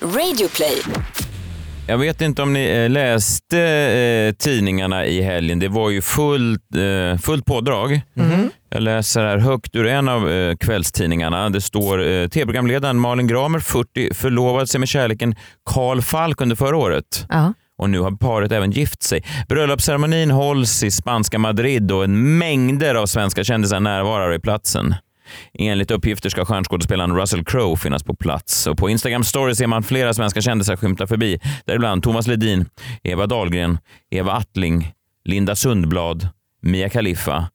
Radioplay. Jag vet inte om ni eh, läste eh, tidningarna i helgen. Det var ju fullt, eh, fullt pådrag. Jag läser här högt ur en av eh, kvällstidningarna. Det står eh, tv-programledaren Malin Gramer, 40, förlovade sig med kärleken Carl Falk under förra året. Ja. Och nu har paret även gift sig. Bröllopsceremonin hålls i spanska Madrid och en mängder av svenska kändisar närvarar i platsen. Enligt uppgifter ska stjärnskådespelaren Russell Crowe finnas på plats. Och på Instagram story ser man flera svenska kändisar skymta förbi. Däribland Thomas Ledin, Eva Dahlgren, Eva Attling, Linda Sundblad, Mia Khalifa,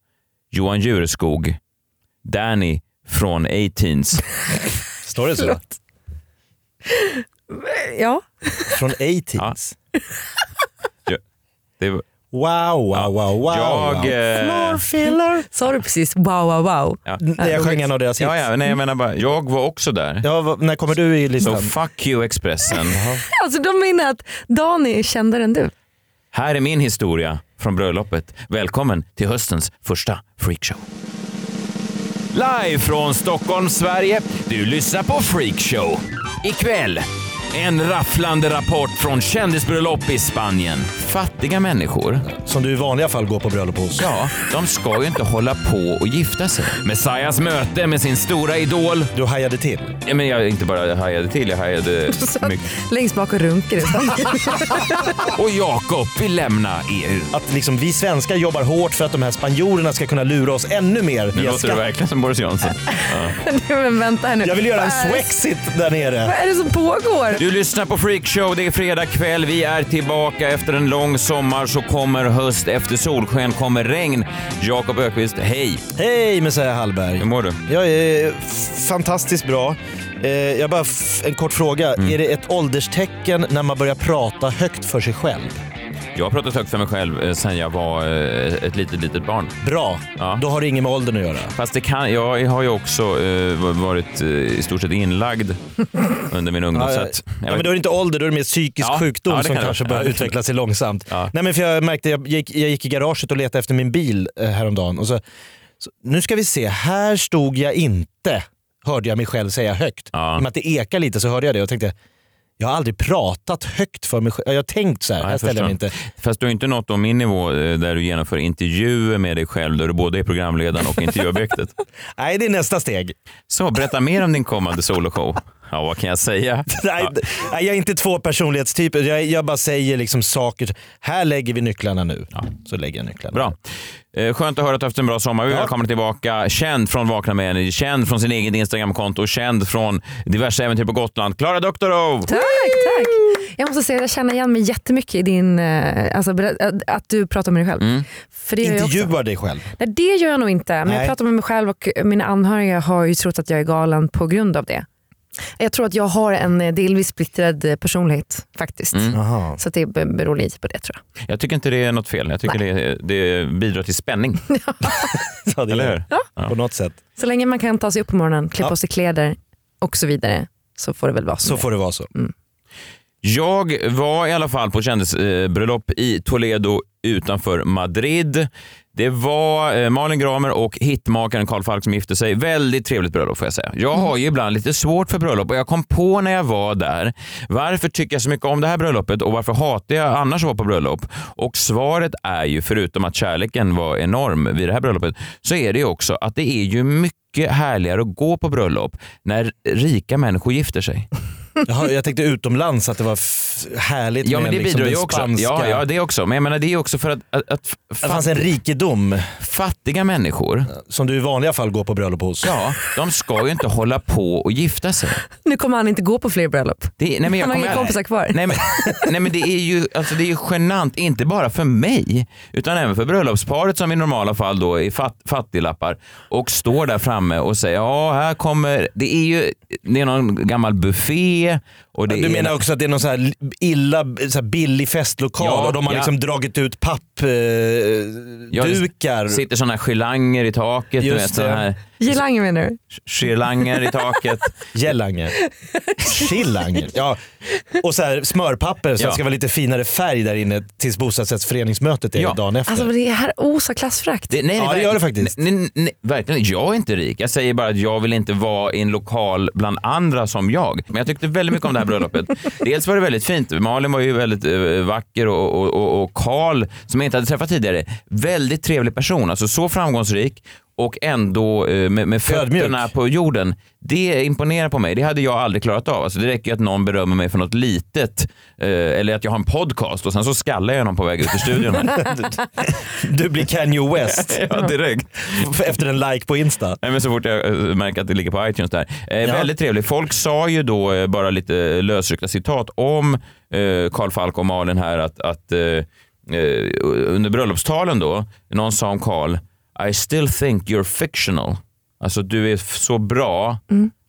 Johan Jureskog, Danny från A-Teens. Står det så? Ja. Från A-Teens? Det var, Wow, wow, wow, wow. Jag, wow. eh, Floor filler. Sa du precis wow, wow, wow? ja. Jag sjöng en av deras hits. Ja, ja, nej, jag menar bara, jag var också där. Ja, när kommer du i Så listan? fuck you Expressen. Alltså de menar att Dani är kändare än du. Här är min historia från bröllopet. Välkommen till höstens första freakshow. Live från Stockholm, Sverige. Du lyssnar på Freakshow. Ikväll, en rafflande rapport från kändisbröllop i Spanien. Fattiga människor, Som du i vanliga fall går på bröllop hos. ja, de ska ju inte hålla på och gifta sig. Messias möte med sin stora idol. Du hajade till. Ja, men jag inte bara hajade till, jag hajade mycket. Längst bak och runkar i Och Jakob vill lämna EU. Att liksom vi svenskar jobbar hårt för att de här spanjorerna ska kunna lura oss ännu mer Nu låter du verkligen som Boris Johnson. Men vänta här nu. Jag vill göra en swexit där nere. Vad är det som pågår? Du lyssnar på Freakshow, det är fredag kväll. Vi är tillbaka efter en lång sommar så kommer höst. Efter solsken kommer regn. Jakob Ökvist, hej! Hej Messiah Hallberg. Hur mår du? Jag är fantastiskt bra. Eh, jag bara f- en kort fråga. Mm. Är det ett ålderstecken när man börjar prata högt för sig själv? Jag har pratat högt för mig själv eh, sedan jag var eh, ett litet, litet barn. Bra. Ja. Då har det inget med åldern att göra. Fast det kan, jag har ju också eh, varit i stort sett inlagd under min ungdom. Ja, ja. Ja, men då är det inte ålder, då är det mer psykisk Ja, sjukdom ja, som kan kanske börjar utveckla sig långsamt. Nej, men för jag märkte, jag gick, jag gick i garaget och letade efter min bil häromdagen. Och så, så, nu ska vi se, här stod jag inte, hörde jag mig själv säga högt. I och med att det ekar lite så hörde jag det och tänkte, jag har aldrig pratat högt för mig själv. Jag har tänkt så här, här jag ställer mig inte. Fast du har inte nått om min nivå eh, där du genomför intervjuer med dig själv där du både är programledaren och intervjuobjektet. Nej, det är nästa steg. Så berätta mer om din kommande soloshow. Ja, vad kan jag säga? Nej, jag är inte två personlighetstyper. Jag, jag bara säger liksom saker. Här lägger vi nycklarna nu. Så lägger jag nycklarna. Bra. Eh, Skönt att höra att du haft en bra sommar. Vi Ja. välkomnar tillbaka. Känd från Vakna med Energy, känd från sin egen Instagramkonto, känd från diverse äventyr på Gotland. Klara Doktorov! Tack, tack. Jag måste säga att jag känner igen mig jättemycket i din, eh, alltså, berä- att- du pratar med dig själv. Mm. För det. Intervjuar dig själv. Nej, det gör jag nog inte. Men Nej. jag pratar med mig själv och mina anhöriga har ju trott att jag är galen på grund av det. Jag tror att jag har en eh, delvis splittrad eh, personlighet faktiskt. Mm. Så att det be- beror lite på det tror jag. Jag tycker inte det är något fel. Jag tycker det, det bidrar till spänning. Ja, det Eller hur? det. På något sätt. Så länge man kan ta sig upp på morgonen, klä Ja. på sig kläder och så vidare så får det väl vara Så det får det vara så. Jag var i alla fall på kändisbröllop i Toledo utanför Madrid. Det var eh, Malin Gramer och hitmakaren Carl Falk som gifte sig. Väldigt trevligt bröllop får jag säga. Jag har ju ibland lite svårt för bröllop och jag kom på när jag var där, varför tycker jag så mycket om det här bröllopet och varför hatar jag annars att vara på bröllop? Och svaret är ju, förutom att kärleken var enorm vid det här bröllopet, så är det ju också att det är ju mycket härligare att gå på bröllop när rika människor gifter sig. Jaha, jag tänkte utomlands att det var härligt Ja, med men det liksom bidrar den ju också. spanska... Ja, ja, det också. Men jag menar, det är också för att, att, att Det fanns en rikedom fattiga människor, som du i vanliga fall går på bröllop hos. ja, de ska ju inte hålla på och gifta sig. Nu kommer han inte gå på fler bröllop. Det, nej, men jag Han har kommer- inga kompisar kvar. Nej men, nej men det är ju alltså det är ju genant, inte bara för mig, utan även för bröllopsparet som i normala fall då är fatt, fattiglappar och står där framme och säger ja här kommer, det är ju det är någon gammal buffé Du menar också att det är någon så här illa, så här billig festlokal Ja, och de har ja. liksom dragit ut pappdukar. Ja, Eh, det dukar. sitter sådana girlanger i taket, du Just vet det. här Girlanger menar du? girlanger i taket. Gällanger. Chillanger. Ja, och så här smörpapper så Ja. att det ska vara lite finare färg där inne tills bostadsrättsföreningsmötet är Ja. dagen efter. Alltså det här osar klassfrakt. Det, nej, Ja, det gör det faktiskt. Nej, nej, nej, verkligen. Jag är inte rik. Jag säger bara att jag vill inte vara i en lokal bland andra som jag. Men jag tyckte väldigt mycket om det här bröllopet. Dels var det väldigt fint. Malin var ju väldigt eh, vacker och, och, och, och Karl, som jag inte hade träffat tidigare, väldigt trevlig person. Alltså så framgångsrik och ändå eh, med, med fötterna på jorden. Det imponerar på mig. Det hade jag aldrig klarat av. Alltså det räcker att någon berömmer mig för något litet eh, eller att jag har en podcast och sen så skallar jag någon på väg ut ur studion. Du blir Kanye West ja, direkt. efter en like på Insta. Nej, men så fort jag eh, märker att det ligger på iTunes där. Eh, Väldigt trevligt. Folk sa ju då, bara lite lösryckta citat om eh, Carl Falk och Malin här att, att under bröllopstalen då, någon sa om Carl, I still think you're fictional. Alltså du är så bra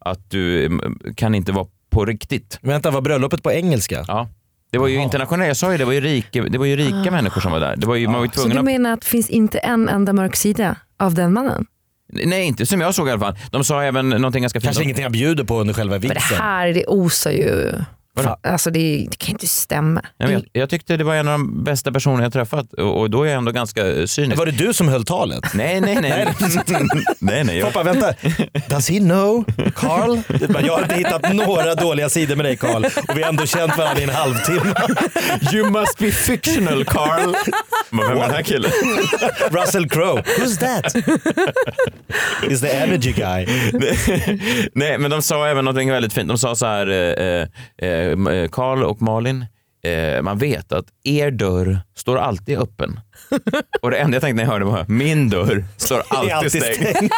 att du eh, kan inte vara på riktigt. Vänta, var bröllopet på engelska? Ja. Det var ju Jaha. internationellt, jag sa ju det, var ju rika, det var ju rika människor som var där. Det var ju, man var ju Så du att menar att det finns inte en enda mörk sida av den mannen? Nej, inte som jag såg i alla fall. De sa även någonting ganska fint. Kanske ingenting han bjuder på under själva Men det vigseln. här det osar ju... Vadå? Alltså det, det kan inte stämma. Nej, men jag, jag tyckte det var en av de bästa personer jag träffat och, och då är jag ändå ganska eh, cynisk. Var det du som höll talet? Nej, nej, nej. nej, nej. Jag, Foppa, vänta. Does he know Carl? Jag har inte hittat några dåliga sidor med dig Carl och vi har ändå känt varandra i en halvtimme. you must be fictional, Carl. Vem är den här killen? Russell Crowe. Who's that? Is the energy guy. nej, men de sa även något väldigt fint. De sa så här, eh, eh, Carl och Malin, eh, man vet att er dörr står alltid öppen. Och det enda jag tänkte när jag hörde var, min dörr står alltid, alltid stängd. stängt.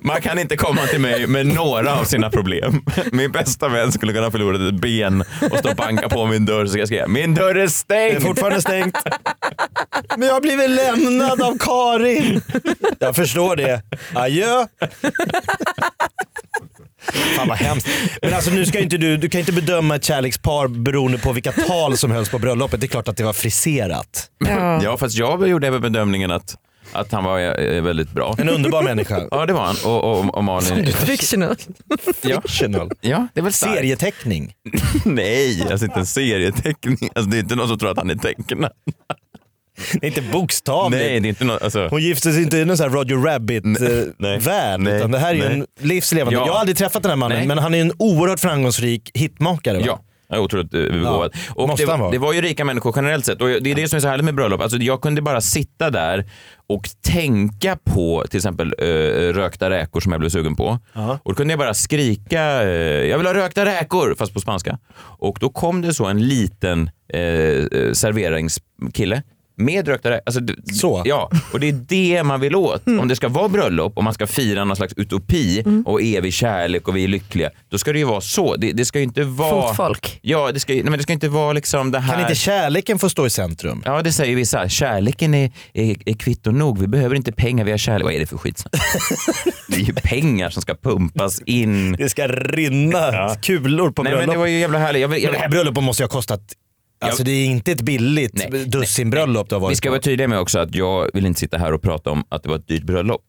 Man kan inte komma till mig med några av sina problem. Min bästa vän skulle kunna förlora ett ben och stå och banka på min dörr så ska jag skriva min dörr är Det är stängd. fortfarande stängt. Men jag har blivit lämnad av Karin. Jag förstår det. Adjö. Fan vad hemskt. Men alltså nu ska inte du, du kan inte bedöma ett kärlekspar beroende på vilka tal som hölls på bröllopet. Det är klart att det var friserat. Ja. Ja, fast jag gjorde även bedömningen att, att han var eh, väldigt bra. En underbar människa. Ja, det var han. Och, och, och Malin... Fictional. Ja, Fictional. ja, det är väl starkt. Serieteckning. Nej, alltså inte en serieteckning. Alltså, det är inte någon som tror att han är tecknad. Det är inte bokstavligt. Nej, det är inte någon... Alltså, Hon gifte sig inte i någon sån här Roger. Rabbit-värld. Nej. Utan det här är ju en livslevande. Ja. Jag har aldrig träffat den här mannen Nej. men han är en oerhört framgångsrik hitmakare. Va? Ja. Jag är otroligt eh, begåvad. och måste det, vara. det var ju rika människor generellt sett. Och det är det som är så härligt med bröllop. Alltså, jag kunde bara sitta där och tänka på till exempel eh, rökta räkor som jag blev sugen på. Ja. Och då kunde jag bara skrika eh, jag vill ha rökta räkor, fast på spanska. Och då kom det så en liten eh, eh, serveringskille med rökta räkor. Alltså, Så? Ja, och det är det man vill åt. Om det ska vara bröllop och man ska fira någon slags utopi och evig kärlek och vi är lyckliga, då ska det ju vara så. Det, det ska ju inte vara... Fotfolk. Ja, det ska, nej, men det ska inte vara liksom det här... Kan inte kärleken få stå i centrum? Ja, det säger vissa. Kärleken är, är, är kvitto nog. Vi behöver inte pengar, vi har kärlek. Vad är det för skit? det är ju pengar som ska pumpas in. Det ska rinna kulor på Nej, men bröllop. det var ju jävla härligt. Jag Men det här jag, bröllopet måste ju ha kostat Alltså det är inte ett billigt Nej, dussinbröllop du har varit vi ska på. vara tydliga med också att jag vill inte sitta här och prata om att det var ett dyrt bröllop.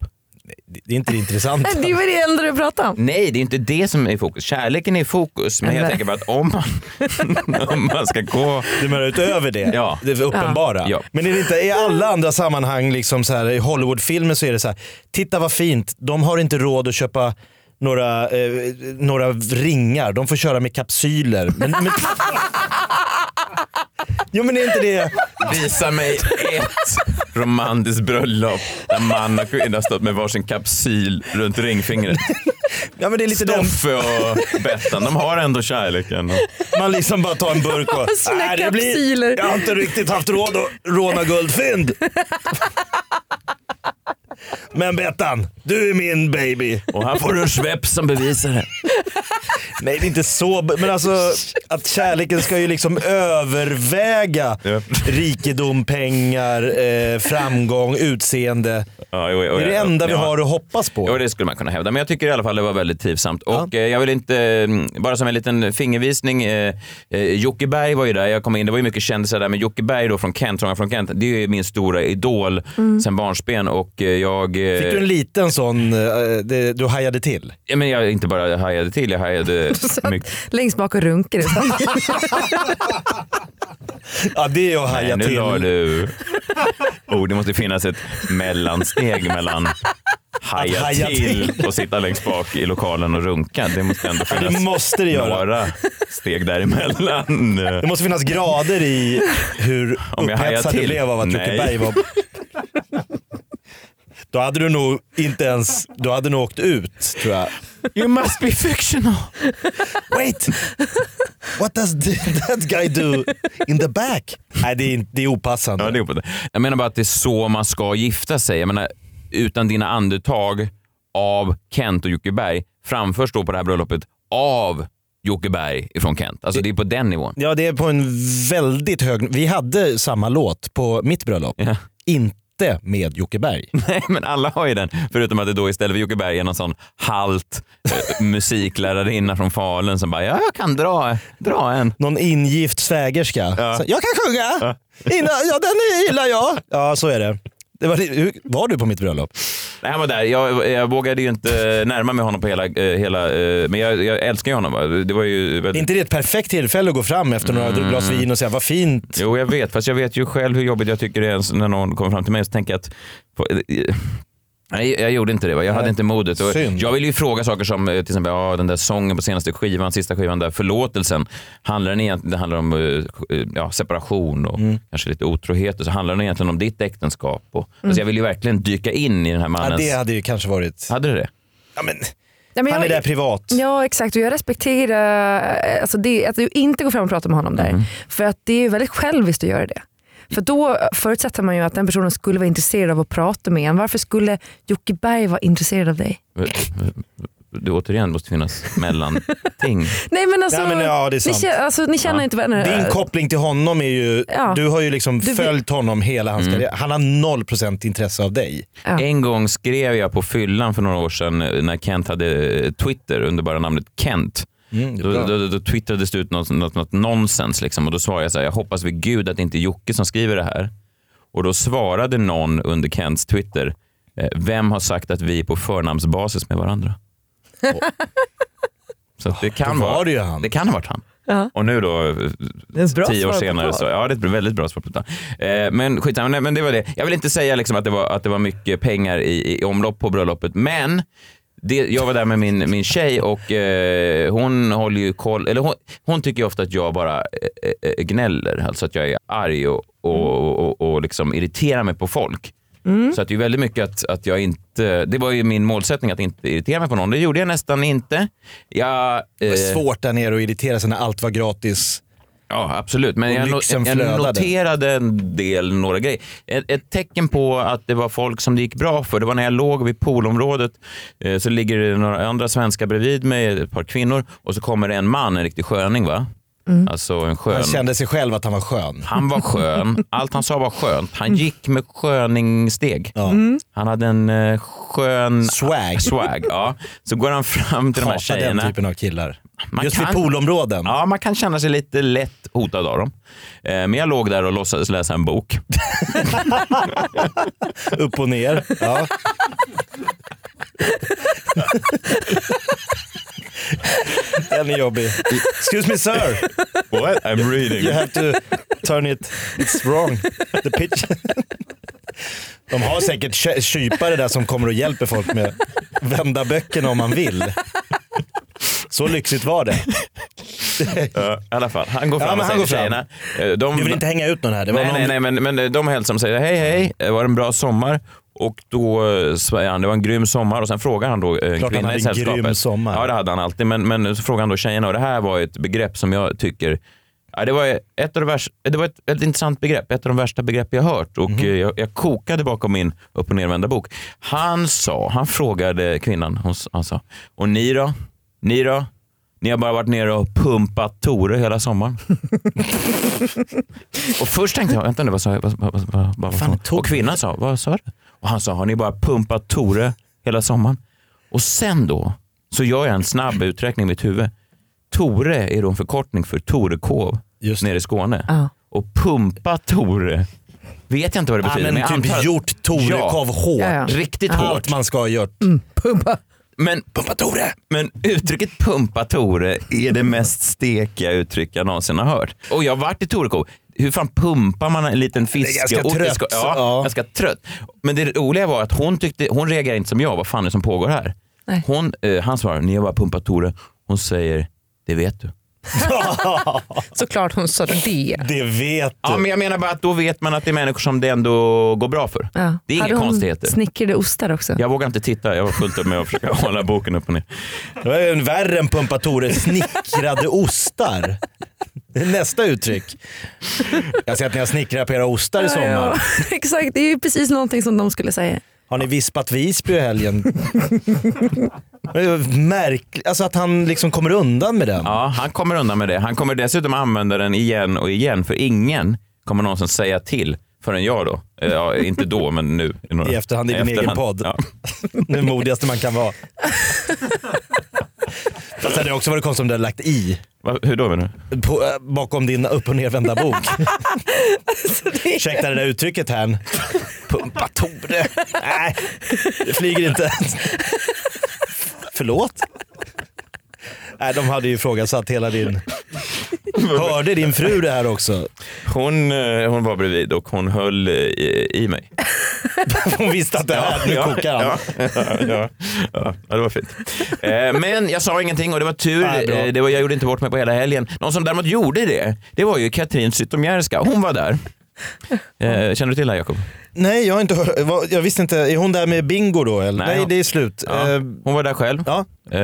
Det är inte det intressanta. Det var det enda du pratade om. Nej, det är inte det som är i fokus. Kärleken är i fokus, men jag Nej. tänker bara att om man, om man ska gå... Du menar utöver det? Ja. Det är uppenbara. Ja. Men är det inte i alla andra sammanhang, liksom så här, i Hollywoodfilmer så är det så här, titta vad fint, de har inte råd att köpa några, eh, några ringar, de får köra med kapsyler. Men, men... Jo men är inte det... Visa mig ett romantiskt bröllop där man och kvinna stått med varsin kapsyl runt ringfingret. Ja, men det är lite Stoffe och Bettan, de har ändå kärleken. man liksom bara tar en burk och... Sina "Nej, det kapsyler." jag har inte riktigt haft råd att råna guldfynd. Men Bettan, du är min baby. Och här får du en Schweppes som bevisar det. Nej det är inte så, men alltså att kärleken ska ju liksom överväga Ja. rikedom, pengar, eh, framgång, utseende. Ja, jo, jo, Det är det ja, enda vi har att hoppas på. Jo, det skulle man kunna hävda. Men jag tycker i alla fall det var väldigt trivsamt. Och eh, jag vill inte, mm, bara som en liten fingervisning, eh, eh, Jocke Berg var ju där. Jag kom in, det var ju mycket kändisar där, men Jocke Berg då från Kent, från Kent, det är ju min stora idol sen barnsben och eh, jag... eh, Fick du en liten sån, eh, det, du hajade till? ja, men jag inte bara hajade till, jag hajade mycket. Längst bak och liksom. Ja det är att Nej, haja nu la till. du... Oh, det måste finnas ett mellansteg mellan haja, haja till och sitta längst bak i lokalen och runka. Det måste ändå finnas det måste det göra. några steg däremellan. Det måste finnas grader i hur upphetsad du till? blev av att Jocke Nej. Berg var... Då hade du nog inte ens, du hade nog åkt ut tror jag. You must be fictional. Wait! What does th- that guy do in the back? Nej det är, inte- det är opassande. Ja, det är uppåt. Jag menar bara att det är så man ska gifta sig. Jag menar, utan dina andetag av Kent och Jocke Berg framförs då på det här bröllopet av Jocke Berg ifrån Kent. Alltså det är på den nivån. Ja det är på en väldigt hög... Vi hade samma låt på mitt bröllop. Ja. Inte med Jocke Berg. Nej, men alla har ju den. Förutom att det då istället för Jocke Berg är någon sån halt eh, musiklärarinna från Falun som bara, ja jag kan dra, dra en. Någon ingift svägerska. Ja. Så, jag kan sjunga! Innan, ja den gillar jag. Ja så är det. det var, hur, var du på mitt bröllop? Nej, han var där. Jag, jag vågade ju inte närma mig honom på hela, eh, hela eh, men jag, jag älskar ju honom. Va? Det var ju Är väldigt... inte det ett perfekt tillfälle att gå fram efter några Mm. glas vin och säga vad fint? Jo, jag vet. Fast jag vet ju själv hur jobbigt jag tycker det är när någon kommer fram till mig och så tänker jag att eh, Nej, jag gjorde inte det. Va? Jag hade Nej. inte modet. Jag vill ju fråga saker som eh, till exempel ja, den där sången på senaste skivan, sista skivan, där förlåtelsen. Handlar den egentligen, det handlar om eh, ja, separation och Mm. kanske lite otrohet. Och så handlar den egentligen om ditt äktenskap. Och, alltså, jag vill ju verkligen dyka in i den här Ja, mannens... det hade ju kanske varit... Hade det det? Ja, men, Ja, men han är jag- där privat. Ja exakt och jag respekterar eh, alltså det, att du inte går fram och pratar med honom där. För att det är ju väldigt själviskt att göra det. För då förutsätter man ju att den personen skulle vara intresserad av att prata med en. Varför skulle Jocke Berg vara intresserad av dig? Det återigen måste finnas mellanting. Nej men alltså, Ja, men ja, det är ni, känner, alltså, ni känner Ja. inte varandra. Din koppling till honom är ju, Ja. du har ju liksom Du följt honom hela hans karriär. Han har noll procent intresse av dig. Ja. En gång skrev jag på fyllan för några år sedan eh, när Kent hade Twitter under bara namnet Kent. Mm, Då, då, då, då twittrades det ut något, något, något nonsens liksom, och då svarade jag så här, jag hoppas vid gud att det inte är Jocke som skriver det här. Och då svarade någon under Kents Twitter, eh, vem har sagt att vi är på förnamnsbasis med varandra? Och, så att det kan vara det. Det kan ha varit han. Ja. Och nu då, eh, tio år senare, så, ja det är ett väldigt bra svar på det. Eh, men nej, men det var det. Jag vill inte säga liksom att, det var, att det var mycket pengar i, i omlopp på bröllopet, men det, jag var där med min, min tjej och eh, hon håller ju koll, eller hon, hon tycker ofta att jag bara eh, eh, gnäller, alltså att jag är arg och, och, och, och liksom irriterar mig på folk. Så att det är väldigt mycket att, att jag inte, det var ju min målsättning att inte irritera mig på någon. Det gjorde jag nästan inte. Jag, Det eh, var svårt där nere att irritera sig när allt var gratis. Ja, absolut. Men jag, no- jag noterade en del, några grejer. Ett, ett tecken på att det var folk som det gick bra för, det var när jag låg vid poolområdet. Eh, så ligger det några andra svenskar bredvid mig, ett par kvinnor, och så kommer det en man, en riktig sköning. va? Alltså en skön. Han kände sig själv att han var skön. Han var skön. Allt han sa var skönt. Han gick med sköningssteg. Ja. Han hade en eh, skön Swag. swag. Ja. Så går han fram till de här Hatar den tjejerna. typen av killar. Man Just kan- vid poolområden. Ja, man kan känna sig lite lätt hotad av dem. Eh, Men jag låg där och låtsades läsa en bok. Upp och ner. Ja. Den är jobbig. Excuse me sir, What? I'm reading. you have to turn it, it's wrong. The pitch. De har säkert ky- kypare där som kommer och hjälper folk med vända böckerna om man vill. Så lyxigt var det. Ja, I alla fall, han går Ja, fram men och han säger till tjejerna. eh, De, Du vill inte hänga ut någon här? Det var nej, någon... nej, nej, men, men de hälsar och säger hej, hej, eh, var det en bra sommar? Och då eh, säger han det var en grym sommar och sen frågar han då eh, en Klart han kvinna i hade en sällskapet. grym sommar. Ja, det hade han alltid. Men, men så frågar han då tjejerna och det här var ett begrepp som jag tycker Ja, det var, ett av de värsta, det var ett väldigt intressant begrepp, ett av de värsta begrepp jag hört och Mhm. eh, jag, jag kokade bakom min upp och nervända bok. Han sa, han frågade kvinnan, hon, han sa, och ni då? Ni då? Ni har bara varit nere och pumpat Tore hela sommaren. och först tänkte jag, vänta nu, vad sa jag? Vad, vad, vad, vad, vad, Fan, och kvinnan sa, vad sa du? Och han sa, har ni bara pumpat Tore hela sommaren? Och sen då så gör jag en snabb uträkning i mitt huvud. Tore är då en förkortning för Torekov nere i Skåne. Ja. Och pumpa Tore vet jag inte vad det Ja, betyder. men jag typ antar- gjort Torekov hårt. Ja, ja. Riktigt hårt. Allt man ska ha gjort. Pumpa. Men, pumpa Tore. men uttrycket pumpa Tore är det mest stekiga uttryck jag någonsin har hört. Och jag har varit i Torekov. Hur fan pumpar man en liten fisk? ganska och- trött. Ja, Ja. ganska trött. Men det roliga var att hon, tyckte, hon reagerade inte som jag. Vad fan är det som pågår här? Nej. Hon, eh, han svarar, ni har bara pumpat Tore. Hon säger, det vet du. Såklart hon sa det. Det vet du. Ja, men jag menar bara att då vet man att det är människor som det ändå går bra för. Ja. Det är Hade inga hon konstigheter. snickrade ostar också? Jag vågar inte titta, jag var fullt upp med att försöka hålla boken upp och ner. Det var ju en värre än pumpa Tore. Snickrade ostar. Det är nästa uttryck. Jag ser att ni har snickrat på era ostar i sommar. Ja, exakt, det är ju precis någonting som de skulle säga. Har ni vispat Visby i helgen? Märkligt, alltså att han liksom kommer undan med den. Ja, han kommer undan med det. Han kommer dessutom använda den igen och igen för ingen kommer någonsin säga till förrän jag då. Eh, Ja, inte då, men nu. några- I efterhand i din egen podd. Ja. Det modigaste man kan vara. Fast det hade också varit konstigt om du hade lagt i Va, hur då menar du? på, äh, bakom din upp och nervända bok. Ursäkta det där uttrycket här. Pumpa Tore. Nej, det flyger inte. Förlåt? Nej, de hade ju ifrågasatt hela din... Hörde din fru det här också? Hon, eh, hon var bredvid och hon höll eh, i, i mig. Hon visste att det här, nu kokar han. ja, ja, ja, det var fint. Eh, Men jag sa ingenting och det var tur. Nej, Det var, jag gjorde inte bort mig på hela helgen. Någon som däremot gjorde det, det var ju Katrin Zytomierska. Hon var där. Eh, Känner du till det här Jakob? Nej, jag har inte hört. Jag visste inte. Är hon där med bingo då? Eller? Nej, Nej, hon- det är slut. Ja. Eh, Hon var där själv. Ja. Eh,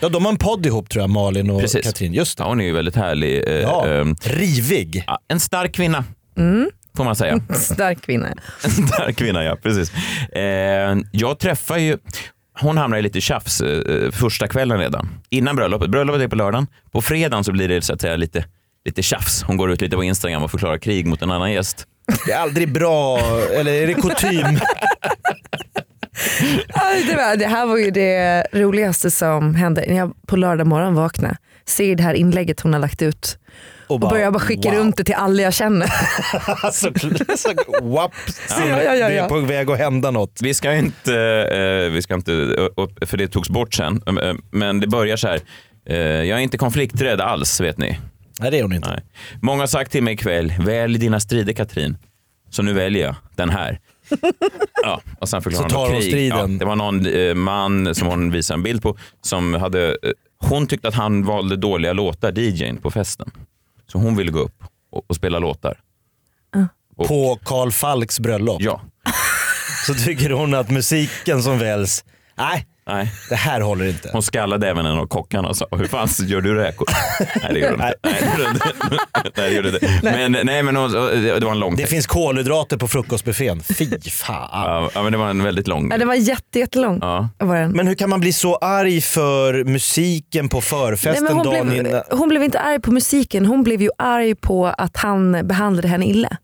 ja, de har en podd ihop tror jag, Malin och Precis. Katrin. Just det. Ja, hon är ju väldigt härlig. eh, Ja. ehm, Rivig. ja, en stark kvinna, Mm. får man säga. Stark kvinna. En stark kvinna, ja. Precis. Eh, jag träffar ju... Hon hamnar i lite tjafs eh, första kvällen redan. Innan bröllopet. Bröllopet är på lördagen. På fredagen så blir det så att säga lite, lite tjafs. Hon går ut lite på Instagram och förklarar krig mot en annan gäst. Det är aldrig bra, eller är det kutym? Det, var, det här var ju det roligaste som hände när jag på lördag morgon vaknade. Ser det här inlägget hon har lagt ut och börjar bara skicka wow. runt det till alla jag känner. så, så, wap, ser, Ja, ja, ja, Det är på väg att hända något. Vi ska inte, eh, vi ska inte upp, för det togs bort sen. Eh, Men det börjar så här. Eh, jag är inte konflikträdd alls, vet ni. Nej det är hon inte. Nej. Många har sagt till mig ikväll, välj dina strider Katrin. Så nu väljer jag den här. Ja, och sen förklarar Så hon tar hon krig. striden. Ja, det var någon eh, man som hon visade en bild på som hade, eh, hon tyckte att han valde dåliga låtar, DJn, på festen. Så hon ville gå upp och, och spela låtar. Och- På Karl Falks bröllop Ja, så tycker hon att musiken som väljs, nej nej. det här håller inte. Hon skallade även en av kockarna och sa, hur fan gör du räkor? nej, det gjorde hon inte. Nej, det gjorde hon inte. nej, det gjorde hon inte. Men, nej, men hon, det var en lång Det text. finns kolhydrater på frukostbuffén. Fy fan. Ja, men det var en väldigt lång. Ja, det var jätte, jättelång. Ja. Var den. Men hur kan man bli så arg för musiken på Nej, förfesten men hon, dagen blev, innan? hon blev inte arg på musiken, hon blev ju arg på att han behandlade henne illa.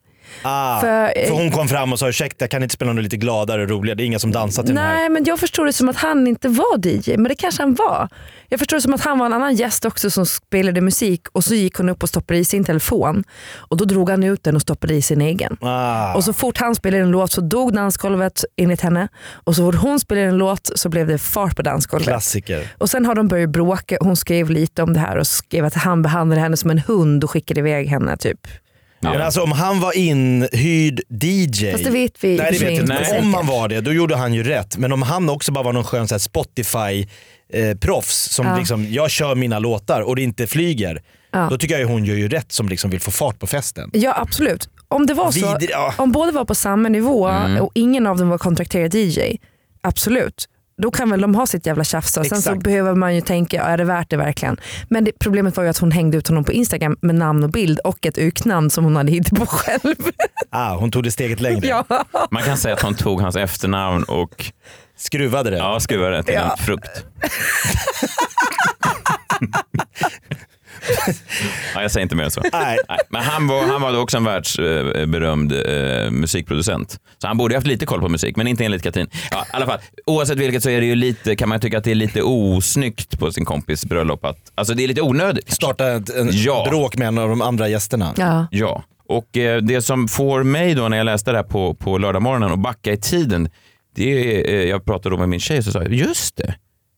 Ah, för- för hon kom fram och sa ursäkta kan ni inte spela något lite gladare och roligare? Det är inga som dansar till den här. Nej men jag förstod det som att han inte var DJ, men det kanske han var. Jag förstod det som att han var en annan gäst också som spelade musik och så gick hon upp och stoppade i sin telefon och då drog han ut den och stoppade i sin egen. Ah. Och så fort han spelade en låt så dog dansgolvet enligt henne och så fort hon spelade en låt så blev det fart på dansgolvet. Klassiker. Och sen har de börjat bråka, hon skrev lite om det här och skrev att han behandlade henne som en hund och skickade iväg henne. typ. Men alltså om han var inhyrd DJ. Fast det vet vi Nej det vet inte. Om han var det, då gjorde han ju rätt. Men om han också bara var någon skön så här Spotify eh, som Ja. liksom, jag kör mina låtar och det inte flyger. Ja. Då tycker jag ju hon gör ju rätt som liksom vill få fart på festen. Ja absolut. Om det var så, Vidri- ja. om båda var på samma nivå och ingen av dem var kontrakterad DJ, absolut. Då kan väl de ha sitt jävla tjafs och sen så behöver man ju tänka, ja, är det värt det verkligen? Men det, problemet var ju att hon hängde ut honom på Instagram med namn och bild och ett uknamn som hon hade hittat på själv. Ah, hon tog det steget längre. ja. Man kan säga att hon tog hans efternamn och Skruvade det. ja, skruvade det till Ja. en frukt. ja, jag säger inte mer än så. Nej. Nej, men han var, han var också en världsberömd eh, musikproducent. Så han borde haft lite koll på musik, men inte enligt Katrin. Ja, i alla fall, oavsett vilket så är det ju lite, kan man tycka att det är lite osnyggt på sin kompis bröllop. Att, alltså det är lite onödigt. Starta ett en Ja. bråk med en av de andra gästerna. Ja. Ja, och eh, det som får mig då när jag läste det här på, på lördagmorgonen och backa i tiden, det är, eh, jag pratade då med min tjej och så sa jag, just det,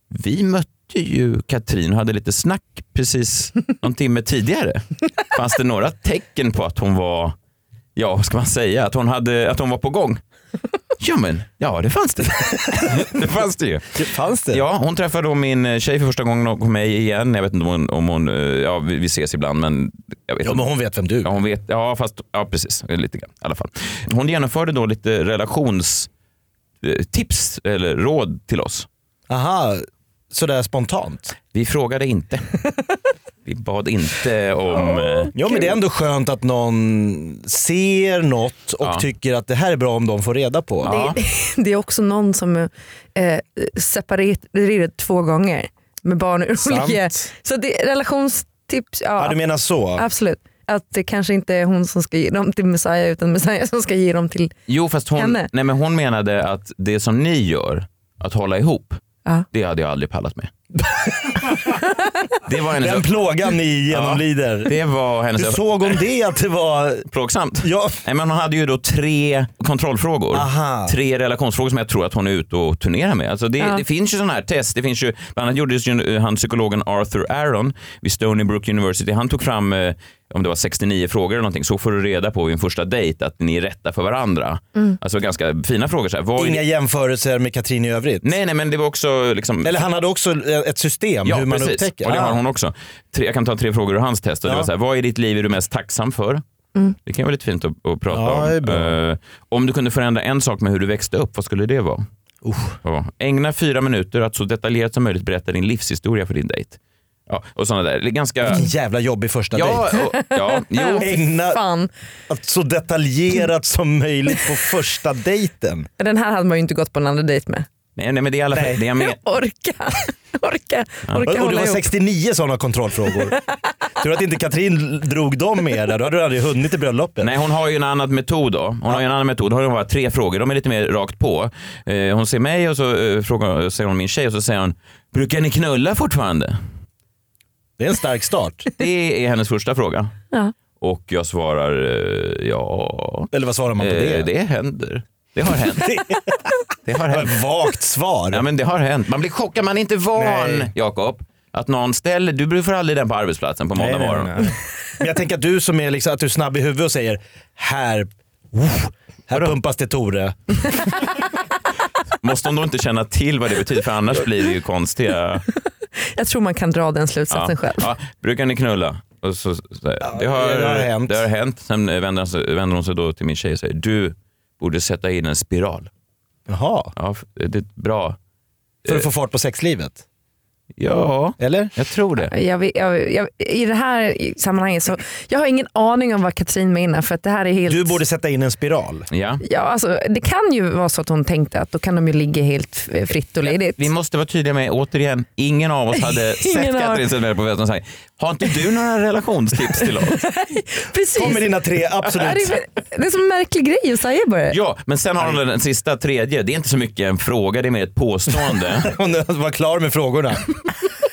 vi mötte ju Katrin hade lite snack precis någon timme tidigare. Fanns det några tecken på att hon var, ja vad ska man säga, att hon, hade, att hon var på gång? Ja men, ja det fanns det. det fanns det ju. Det fanns det? Ja, hon träffade då min tjej för första gången och mig igen. Jag vet inte om hon, om hon eh, ja vi ses ibland men jag vet Ja, inte. men hon vet vem du. Ja, hon vet, ja fast, ja precis, lite grann i alla fall. Hon genomförde då lite relationstips eller råd till oss. Aha, sådär spontant. Vi frågade inte. Vi bad inte om... eh, Ja men det är ändå skönt att någon ser något och Ja. tycker att det här är bra om de får reda på. Ja. Det, det är också någon som är eh, separerad två gånger med barn ur Sant. olika... Så det, relationstips, ja, Ja, du menar så? absolut. Att det kanske inte är hon som ska ge dem till Messiah utan Messiah som ska ge dem till... Jo, fast hon, Henne. nej, men hon menade att det som ni gör, att hålla ihop, Ja. det hade jag aldrig pallat med. det var hennes, Den plågan ni genomlider. det var hennes Hur såg hon det att det var... plågsamt. Ja, Nej, men hon hade ju då tre kontrollfrågor. Aha. Tre relationsfrågor som jag tror att hon är ute och turnerar med. Alltså det, Ja. det finns ju sådana här test. Det finns ju, bland annat gjordes ju eh, han psykologen Arthur Aaron vid Stony Brook University. Han tog fram, eh, om det var 69 frågor eller någonting, så får du reda på vid en första dejt att ni är rätta för varandra. Alltså ganska fina frågor. Så här. Inga det- jämförelser med Katrin i övrigt. Nej, nej, men det var också liksom... Eller han hade också ett system Ja, hur man precis. upptäcker. Och det har hon också. Tre, jag kan ta tre frågor ur hans test. Och det Ja. var så här, vad i ditt liv är du mest tacksam för? Det kan vara lite fint att, att prata Ja, om. det. Eh, om du kunde förändra en sak med hur du växte upp, vad skulle det vara? Ja. Ägna fyra minuter att så detaljerat som möjligt berätta din livshistoria för din dejt. Ja, och sådana där. Det är ganska... Vilken jävla jobbig första Ja, dejt. och, ja, jo. Ägna Fan, att så detaljerat som möjligt på första dejten. den här hade man ju inte gått på en andra dejt med. Nej, nej, men det är i alla fall Nej. det jag men, Orka, orka, orka Och, och var ihop. 69 sådana kontrollfrågor. Tur att inte Katrin drog dem med där, då hade du aldrig hunnit till bröllopet. Nej, hon har ju en annan metod då. Hon har ju en annan metod. Hon har bara tre frågor. De är lite mer rakt på. Eh, hon ser mig och så eh, frågar, säger hon min tjej och så säger hon Brukar ni knulla fortfarande? Det är en stark start. Det är hennes första fråga. Ja. Och jag svarar eh, ja, Eller vad svarar man på det? det händer. Det har hänt. Det har hänt. ett vagt svar. Ja, men det har hänt. Man blir chockad. Man är inte van, Nej. Jakob, att någon ställer... Du får aldrig den på arbetsplatsen på måndag morgon. nej, nej. Men jag tänker att du som är, liksom, att du är snabb i huvudet och säger här, uff, här pumpas det Tore. Måste de då inte känna till vad det betyder? För annars blir det ju konstiga... Jag tror man kan dra den slutsatsen själv. Ja, brukar ni knulla? Och så, så, det, har, det har hänt. Det har hänt. Sen vänder hon, sig, vänder hon sig då till min tjej och säger du borde sätta in en spiral. Jaha, Ja, det är bra. för att få fart på sexlivet? Ja, Eller? jag tror det. Jag, jag, jag, I det här sammanhanget så jag har ingen aning om vad Katrin menar för att det här är helt... Du borde sätta in en spiral. Ja. Ja, alltså, det kan ju vara så att hon tänkte att då kan de ju ligga helt fritt och ledigt. Vi måste vara tydliga med, återigen, ingen av oss hade sett har- Katrin Zetterberg på festen och sagt har inte du några relationstips till oss? Precis. Kom med dina tre, absolut. det, är, är så en märklig grej att säga bara. Ja, men sen har hon den sista tredje. Det är inte så mycket en fråga, det är mer ett påstående. Hon var klar med frågorna.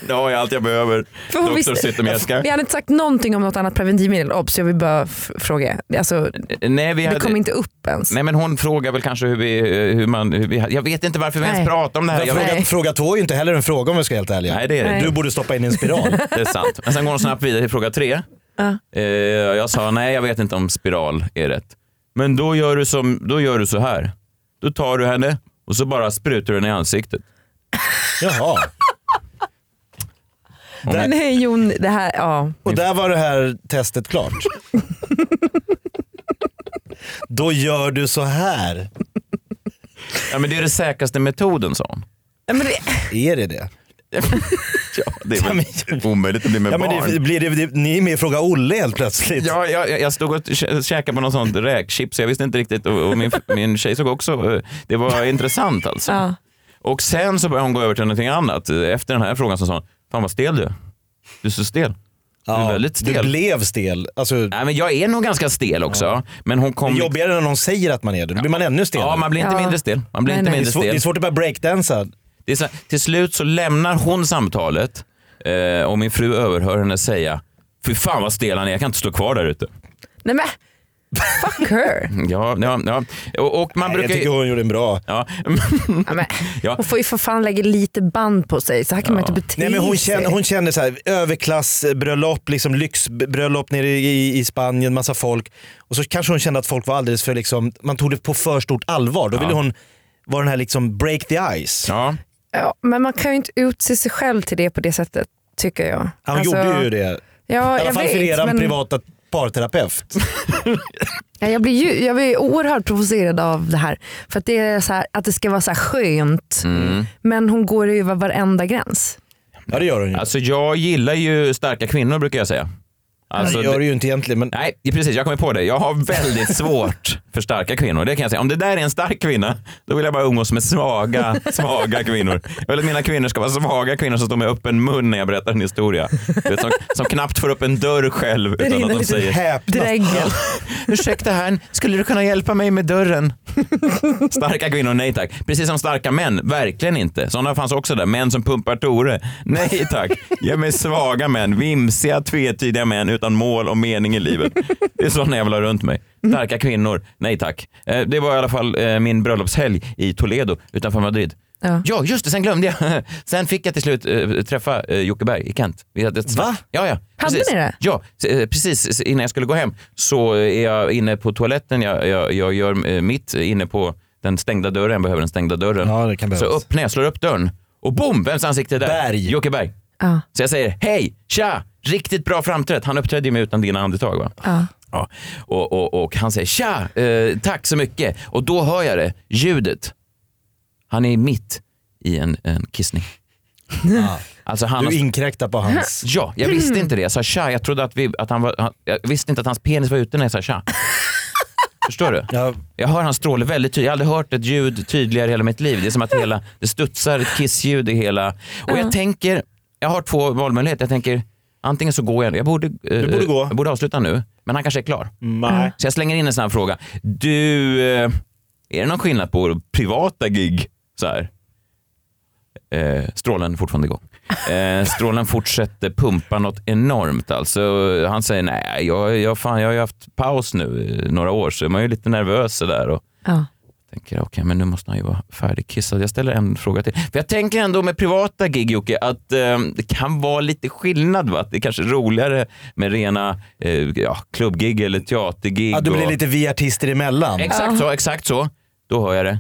Det har jag allt jag behöver. För hon Doktor visste- Zytomierska. Vi hade inte sagt någonting om något annat preventivmedel, obs jag vill bara fråga. Alltså, Nej, vi det hade... kom inte upp ens. Nej men hon frågar väl kanske hur vi, hur man, hur vi jag vet inte varför vi ens pratar om det här. Jag Fråga, fråga två är ju inte heller en fråga om vi ska vara helt ärliga. nej det är det. Nej. Du borde stoppa in en spiral. Det är sant. Men sen går hon snabbt vidare till fråga tre. Ja. Eh, jag sa nej jag vet inte om spiral är rätt. Men då gör du, som, då gör du så här. Då tar du henne och så bara sprutar du henne i ansiktet. Jaha. Men nej Jon, det här, ja. Och där var det här testet klart. Då gör du så här. Ja, men det är den säkraste metoden sa hon. Ja, Men det, Är det det? Ja, det är väl omöjligt att bli med Ja, men barn. det, blir det, det, ni är med i Fråga Olle helt plötsligt. Ja, jag, jag stod och kä- käkade på någon sånt räkchips, jag visste inte riktigt och, och min, min tjej såg också, eh, det var intressant alltså. ja. Och sen så började hon gå över till någonting annat. Efter den här frågan så sa hon, fan vad stel du är. Du är så stel. Du är väldigt du stel. blev stel. Alltså, Nej, men jag är nog ganska stel också. Men hon det kom... är jobbigare när någon säger att man är det. Då blir man ännu stelare. Ja, man blir inte Ja. mindre stel. Man blir Nej, inte nej. det, är mindre det är stel. svårt att börja breakdansa. Det är så, till slut så lämnar hon samtalet eh, och min fru överhör henne säga Fy fan vad stel han är, jag kan inte stå kvar där ute. Nej men, fuck her. Ja, ja, ja. Och, och man Nej, jag brukar tycker ju... hon gjorde en bra. Ja. Ja, men, Ja. Hon får ju för fan lägga lite band på sig, så här kan man inte bete Nej, men hon, sig. känner, hon känner så här, överklassbröllop, liksom lyxbröllop nere i, i Spanien, massa folk. Och så kanske hon kände att folk var alldeles för, liksom, man tog det på för stort allvar. Då ville hon vara den här liksom break the ice. Ja. Ja, men man kan ju inte utse sig själv till det på det sättet, tycker jag. Han Alltså, gjorde ju det. Ja, I alla jag fall för eran men privata parterapeut. ja, jag, blir ju, jag blir oerhört provocerad av det här. För att det är så här, att det ska vara så här skönt, Mm. men hon går över varenda gräns. Ja det gör hon ju. Alltså jag gillar ju starka kvinnor brukar jag säga. Alltså, det gör det ju inte egentligen men Nej, precis. Jag kommer på det. Jag har väldigt svårt för starka kvinnor. Det kan jag säga. Om det där är en stark kvinna, då vill jag bara umgås med svaga, svaga kvinnor. Jag vill att mina kvinnor ska vara svaga kvinnor som står med öppen mun när jag berättar en historia. Du vet, som, som knappt får upp en dörr själv utan att de säger. Dräggen. Ursäkta herrn, skulle du kunna hjälpa mig med dörren? Starka kvinnor, nej tack. Precis som starka män, verkligen inte. Sådana fanns också där. Män som pumpar Tore. Nej tack. Ge mig svaga män, vimsiga, tvetydiga män utan mål och mening i livet. Det är sådana jag vill ha runt mig. Starka kvinnor, nej tack. Eh, Det var i alla fall eh, min bröllopshelg i Toledo utanför Madrid. Ja. Ja, just det, sen glömde jag. Sen fick jag till slut eh, träffa eh, Jocke Berg i Kent. Vi hade ett... Va? Ja, ja. Hade precis. ni det? Ja, precis innan jag skulle gå hem så är jag inne på toaletten. Jag, jag, jag gör mitt inne på den stängda dörren. Jag behöver den stängda dörren. Ja, det kan så öppnar jag, slår upp dörren och boom, vems ansikte är där? Berg. Jocke Berg. Ja. Så jag säger hej, tja, riktigt bra framträtt. Han uppträdde ju med utan dina andetag va? Ja. Ja. Och, och, och han säger tja, eh, tack så mycket. Och då hör jag det, ljudet. Han är mitt i en, en kissning. Alltså han har Du inkräktar på hans... Ja, jag visste inte det. Jag sa tja. Jag trodde att, vi, att han var... Jag visste inte att hans penis var ute när jag sa tja. Förstår du? Ja, Jag hör hans stråle väldigt tydligt. Jag har aldrig hört ett ljud tydligare i hela mitt liv. Det är som att hela, det studsar ett kissljud i hela... Och jag tänker, jag har två valmöjligheter. Jag tänker, antingen så går jag, jag borde, eh, borde gå. jag borde avsluta nu, men han kanske är klar. nej. Så jag slänger in en sån här fråga. Du, eh, är det någon skillnad på privata gig? Så här. Eh, strålen är fortfarande igång. Eh, strålen fortsätter pumpa något enormt. Alltså, han säger nej, jag, jag, fan, jag har ju haft paus nu i några år så man är ju lite nervös sådär. Och Ja. Tänker okej, men nu måste han ju vara färdigkissad. Jag ställer en fråga till. För jag tänker ändå med privata gig Jocke, att eh, det kan vara lite skillnad. Va? Att det är kanske roligare med rena eh, ja, klubbgig eller teatergig. Ja, du blir och- lite vi artister emellan. Exakt så, exakt så. Då hör jag det.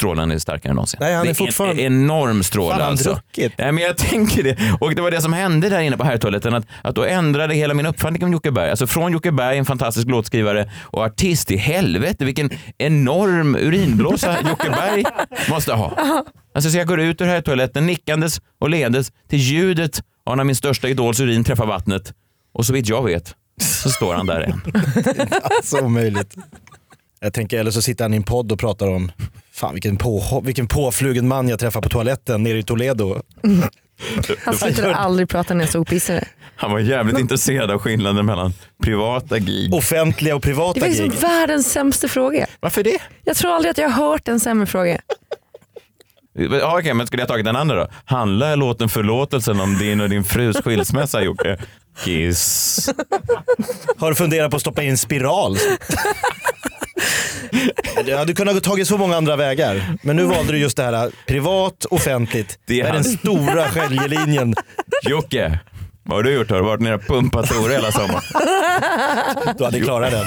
Strålen är starkare än någonsin. Nej, han är det är fortfarande- en enorm stråle Fan, han alltså. druckit. Nej, men jag tänker det. Och det var det som hände där inne på herrtoaletten. Att, att då ändrade hela min uppfattning om Jocke Berg. Alltså från Jocke Berg, en fantastisk låtskrivare och artist. I helvete vilken enorm urinblåsa Jocke Berg måste ha. Alltså så jag går ut ur herrtoaletten nickandes och leendes till ljudet av när min största idols urin träffar vattnet. Och så vitt jag vet så står han där än. Så omöjligt. Jag tänker, eller så sitter han i en podd och pratar om Fan vilken, på, vilken påflugen man jag träffade på toaletten nere i Toledo. Han slutar aldrig prata när jag så opissare. Han var jävligt intresserad av skillnaden mellan privata gig. Offentliga och Det privata var liksom gig. världens sämsta fråga. Varför det? Jag tror aldrig att jag har hört en sämre fråga. Ja, okej, men skulle jag tagit den andra då? Handlar låten Förlåtelsen om din och din frus skilsmässa Jocke? Kiss. Har du funderat på att stoppa in spiral? Du hade kunnat tagit så många andra vägar. Men nu valde du just det här privat, offentligt. Det Det är den stora skiljelinjen. Jocke, vad har du gjort? Har du varit nere och pumpat Tore hela sommaren? Du hade klarat den.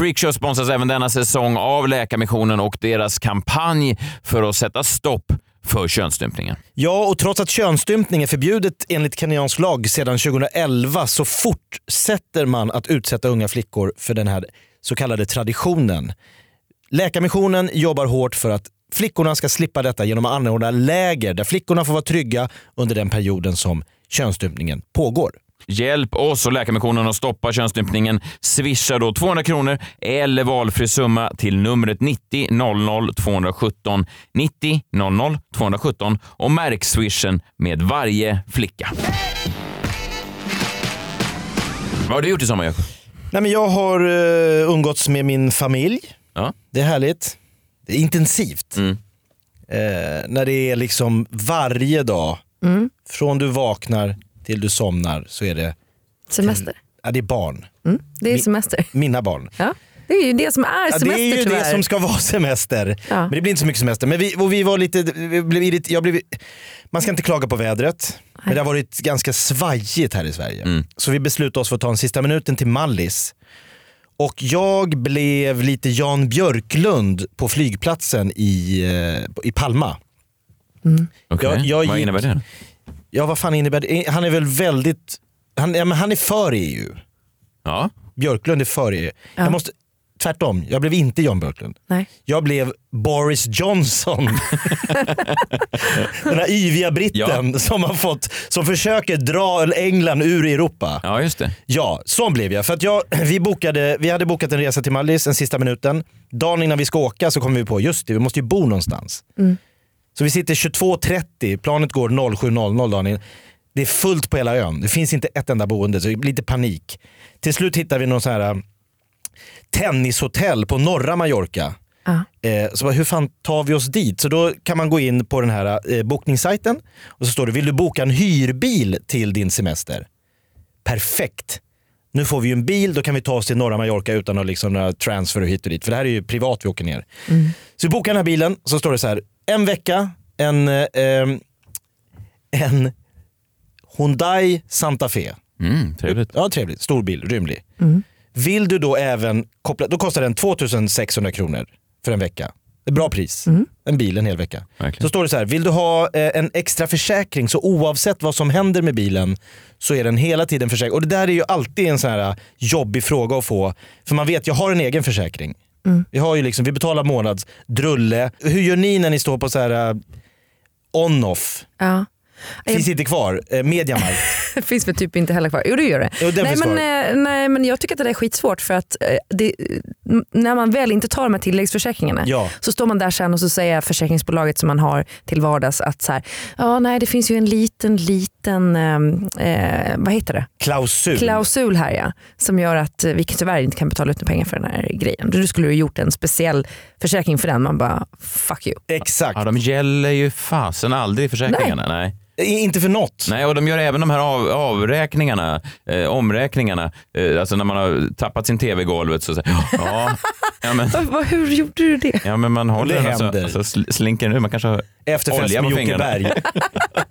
Freakshow sponsras även denna säsong av Läkarmissionen och deras kampanj för att sätta stopp för könsstympningen. Ja, och trots att könsstympning är förbjudet enligt kenyansk lag sedan 2011 så fortsätter man att utsätta unga flickor för den här så kallade traditionen. Läkarmissionen jobbar hårt för att flickorna ska slippa detta genom att anordna läger där flickorna får vara trygga under den perioden som könsstympningen pågår. Hjälp oss och Läkarmissionen att stoppa könsstympningen. Swisha då 200 kronor eller valfri summa till numret 90 00 217 90 00 217 och märk swishen med varje flicka. Vad har du gjort i sommar Jakob? Nej, men jag har uh, umgåtts med min familj. Ja. Det är härligt. Det är intensivt. Mm. Eh, när det är liksom varje dag, Mm. från du vaknar till du somnar så är det, Semester. ja, det är barn. Mm. Det är Mi- semester. Mina barn. Ja. Det är ju det som är Ja, semester det är ju tyvärr. det som ska vara semester. Ja. Men det blir inte så mycket semester. Men vi, och vi var lite, vi blev jag blev, man ska inte klaga på vädret. Men det har varit ganska svajigt här i Sverige. Mm. Så vi beslutade oss för att ta en sista minuten till Mallis. Och jag blev lite Jan Björklund på flygplatsen i, eh, i Palma. Okej, Jag- jag vad innebär det? Ja vad fan innebär det? Han är väl väldigt, han, ja, men han är för EU. Ja. Björklund är för EU. Ja. Jag måste, tvärtom, jag blev inte Jan Björklund. Nej. Jag blev Boris Johnson. Den här yviga britten som har fått, som försöker dra England ur Europa. ja, just det. Ja, så blev jag. För att jag, vi, bokade, vi hade bokat en resa till Mallis den sista minuten. Dagen innan vi ska åka så kom vi på, just det, vi måste ju bo någonstans. Så vi sitter 22.30, planet går 07.00 dagen. Det är fullt på hela ön. Det finns inte ett enda boende, så det blir lite panik. Till slut hittar vi någon sån här äh, tennishotell på norra Mallorca. Ja. Eh, så bara, hur fan tar vi oss dit? Så då kan man gå in på den här eh, bokningssajten och så står det, vill du boka en hyrbil till din semester? Perfekt. Nu får vi ju en bil, då kan vi ta oss till norra Mallorca utan att liksom några transfer hit och dit. För det här är ju privat vi åker ner. Så vi bokar den här bilen, så står det så här, en vecka, en, eh, en Hyundai Santa Fe. Mm, trevligt. Ja, trevligt. Stor bil, rymlig. Vill du då även koppla, då kostar den 2600 kronor för en vecka. Det är bra pris. En bil en hel vecka. Verkligen. Så står det så här, vill du ha eh, en extra försäkring så oavsett vad som händer med bilen så är den hela tiden försäkrad. Och det där är ju alltid en sån här eh, jobbig fråga att få. För man vet, jag har en egen försäkring. Vi, har ju liksom, vi betalar månads drulle. Hur gör ni när ni står på så här eh, on-off? Ja. Finns inte kvar. Eh, Mediamarkt. Det finns väl typ inte heller kvar. Jo det gör det. Jo, nej, men, eh, nej men jag tycker att det där är skitsvårt för att eh, det, när man väl inte tar de här tilläggsförsäkringarna Ja. så står man där sen och så säger försäkringsbolaget som man har till vardags att så här, ja nej det finns ju en liten liten, eh, eh, vad heter det? Klausul. klausul här ja, som gör att eh, vi tyvärr inte kan betala ut några pengar för den här grejen. Du skulle ha gjort en speciell försäkring för den. Man bara fuck you. Exakt. Ja, de gäller ju fasen aldrig försäkringarna. Nej. I- Inte för något. Nej, och de gör även de här av, avräkningarna, eh, omräkningarna. Eh, alltså när man har tappat sin tv i golvet så säger ja, ja, men, hur gjorde du det? ja, men man håller Det den och så, händer. och så sl- slinker ur. Man kanske har Efterfest olja med på Jocke fingrarna. Berg.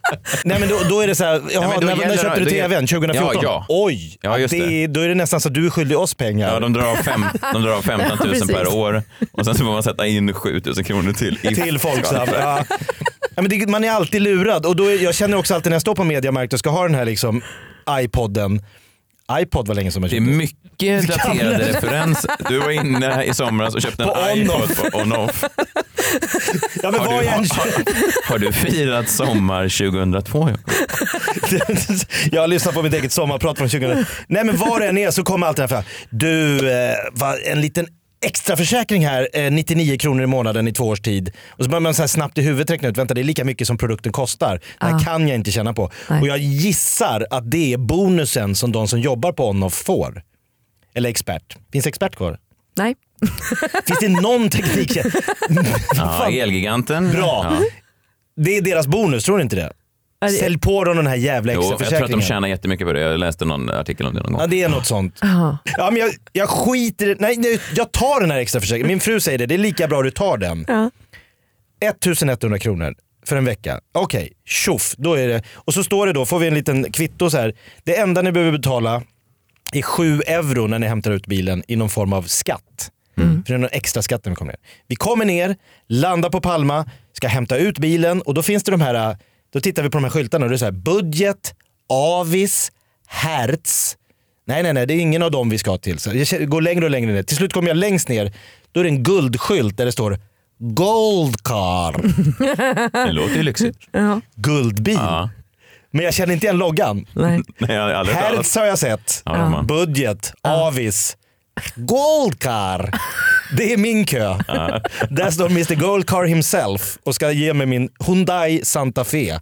Nej men då, då är det så här, jaha, men då när, när gäller- köpte du då- tvn? 2014? Ja, ja. Oj, Ja, just det. då är det nästan så att du är skyldig oss pengar. Ja, de drar av, fem, de drar av 15 000 Ja, per år och sen så får man sätta in 7 000 kronor till. i- till Folksam. Ja. Ja, men det, man är alltid lurad och då är, jag känner också alltid när jag står på Mediamarkt och ska ha den här liksom iPodden. iPod var länge som jag Det är köpte. mycket daterade referenser. Du var inne i somras och köpte en På iPod på on-off. Ja, Har har, har du firat sommar 2002? Jakob? jag har lyssnat på mitt eget sommarprat från 2000. Nej men var det än är så kommer alltid den här frågan. Du, eh, en liten extra försäkring här, eh, 99 kronor i månaden i två års tid. Och så börjar man så här snabbt i huvudet räkna ut, vänta det är lika mycket som produkten kostar. Det här Ja. kan jag inte tjäna på. Nej. Och jag gissar att det är bonusen som de som jobbar på Onoff får. Eller expert. Finns expert kvar? Nej. Finns det någon teknik? Ja, Elgiganten. Bra. Ja. Det är deras bonus, tror du inte det? Sälj på dem den här jävla Jo, extra jag tror att de tjänar jättemycket på det. Jag läste någon artikel om det någon gång. Ja det är något sånt. Ja, men jag, jag skiter i Nej, nej, jag tar den här extra försäkringen. Min fru säger det, det är lika bra du tar den. Ja. 1100 kronor för en vecka. Okej, tjoff, då är det. Och så står det då, får vi en liten kvitto så här. Det enda ni behöver betala är 7 euro när ni hämtar ut bilen i någon form av skatt. För det är någon extra skatt när vi kommer ner. Vi kommer ner, landar på Palma, ska hämta ut bilen och då finns det de här, då tittar vi på de här skyltarna och det är så här budget, avis, hertz. Nej, nej, nej, det är ingen av dem vi ska till. Så jag går längre och längre ner. Till slut kommer jag längst ner, då är det en guldskylt där det står Gold car, Det låter ju lyxigt. guldbil. Ja. Men jag känner inte igen loggan. Nej. Nej, jag har aldrig hört talas. Hertz har jag sett. Ja, har- Budget, avis, Goldcar. Det är min kö. Där står Mr Goldcar himself och ska ge mig min Hyundai Santa Fe.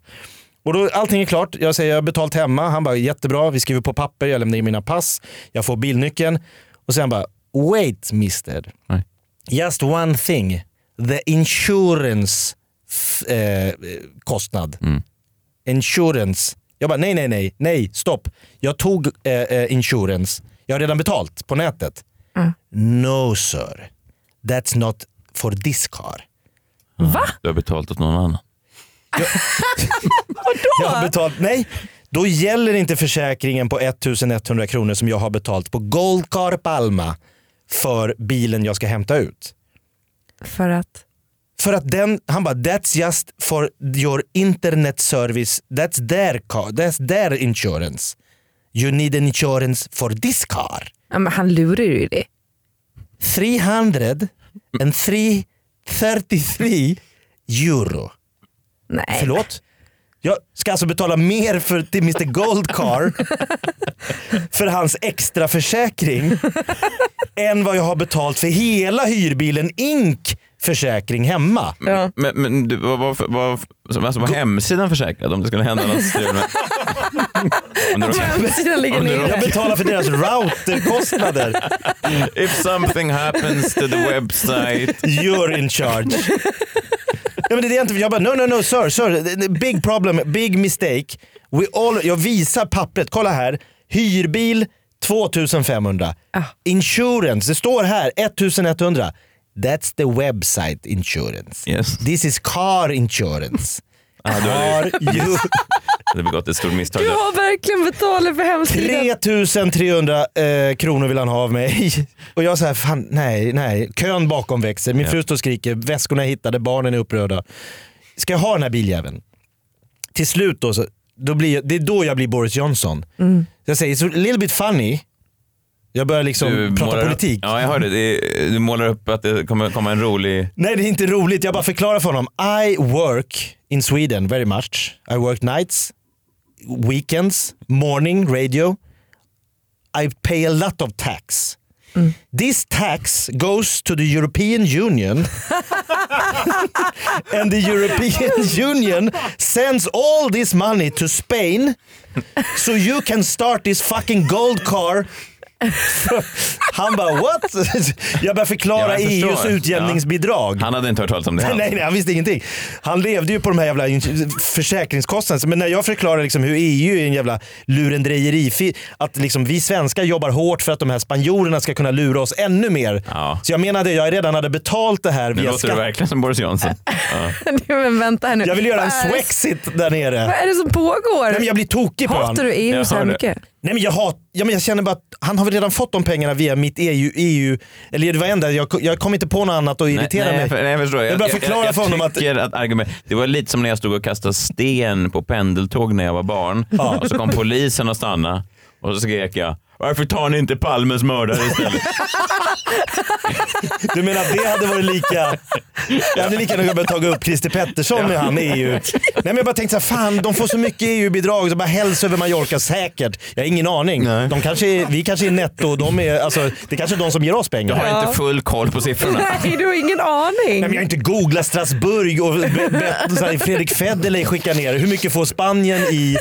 Och då, allting är klart. Jag säger jag har betalt hemma. Han bara jättebra. Vi skriver på papper. Jag lämnar in mina pass. Jag får bilnyckeln. Och sen bara wait mister. Nej. Just one thing. The insurance eh, kostnad. Insurance. Jag bara nej, nej, nej, nej, stopp. Jag tog eh, eh, insurance. Jag har redan betalt på nätet. No sir. That's not for this car. Va? Du har betalt åt någon annan. Jag har betalt, nej. Då gäller inte försäkringen på 1100 kronor som jag har betalt på Goldcar Palma för bilen jag ska hämta ut. För att? För att den, han bara that's just for your internet service, that's their car, that's their insurance. You need an insurance for this car. Ja, men han lurar ju det. 300 and 333 euro. Nej. Förlåt? Jag ska alltså betala mer för, till Mr Goldcar för hans extra försäkring än vad jag har betalt för hela hyrbilen ink försäkring hemma. Ja. Men, men du, vad vad, vad, alltså, var hemsidan försäkrad om det skulle hända något strul med... om det råkar- Hemsidan ligger Om det nere. Jag betalar för deras routerkostnader. If something happens to the website. You're in charge. Ja, men det är det jag, inte, jag bara no no no sir, sir, big problem, big mistake. We all, jag visar pappret, kolla här. Hyrbil 2500. Insurance, det står här 1100. That's the website insurance. Yes. This is car insurance. Ah, du Car you... hade begått ett stort misstag Du har verkligen betalat för hemsidan. 3300 eh, kronor vill han ha av mig. Och jag säger fan nej, nej. Kön bakom växer. Min fru står och skriker, väskorna är hittade, barnen är upprörda. Ska jag ha den här biljäveln? Till slut då, så, då blir, jag- det är då jag blir Boris Johnson. Jag säger, it's a little bit funny. Jag börjar liksom Du prata målar politik. Upp, ja, jag hörde det. Du målar upp att det kommer komma en rolig... Nej det är inte roligt, jag bara förklarar för honom. I work in Sweden very much. I work nights, weekends, morning radio. I pay a lot of tax. This tax goes to the European Union and the European Union sends all this money to Spain so you can start this fucking gold car han bara what? Jag började förklara Ja, jag EUs förstår. utjämningsbidrag. Han hade inte hört talas om det. Nej, nej, nej, han visste ingenting. Han levde ju på de här jävla in- försäkringskostnaderna. Men när jag förklarar liksom hur EU är en jävla lurendrejeri, att liksom vi svenskar jobbar hårt för att de här spanjorerna ska kunna lura oss ännu mer. Ja. Så jag menade, jag redan hade betalt det här Nu via låter du skatt. verkligen som Boris Johnson. Ja. Men vänta här nu. Jag vill göra en swexit där nere. Vad är det som pågår? Nej, men jag blir tokig på Hatar honom. du EU så här mycket? Nej, men jag, hat, ja, men jag känner bara att han har väl redan fått de pengarna via mitt EU, EU eller det var enda, jag, jag kom inte på något annat att irritera nej, mig. Nej, nej, jag förstår. Jag bara förklara jag, för honom jag att- att argument, Det var lite som när jag stod och kastade sten på pendeltåg när jag var barn. Och så kom polisen och stannade och så skrek jag varför tar ni inte Palmes mördare istället? Du menar att det hade varit lika... Jag hade lika gärna kunnat ta upp Christer Pettersson med han i EU. Nej men jag bara tänkte så här, fan de får så mycket EU-bidrag, så bara hälls över Mallorca säkert. Jag har ingen aning. Nej. De kanske är, vi kanske är netto, de är, alltså, det är kanske är de som ger oss pengar. Jag har inte full koll på siffrorna. Nej, du har ingen aning. Nej, men jag har inte googlat Strasbourg och be- be- Fredrik Federley skickar ner. Hur mycket får Spanien i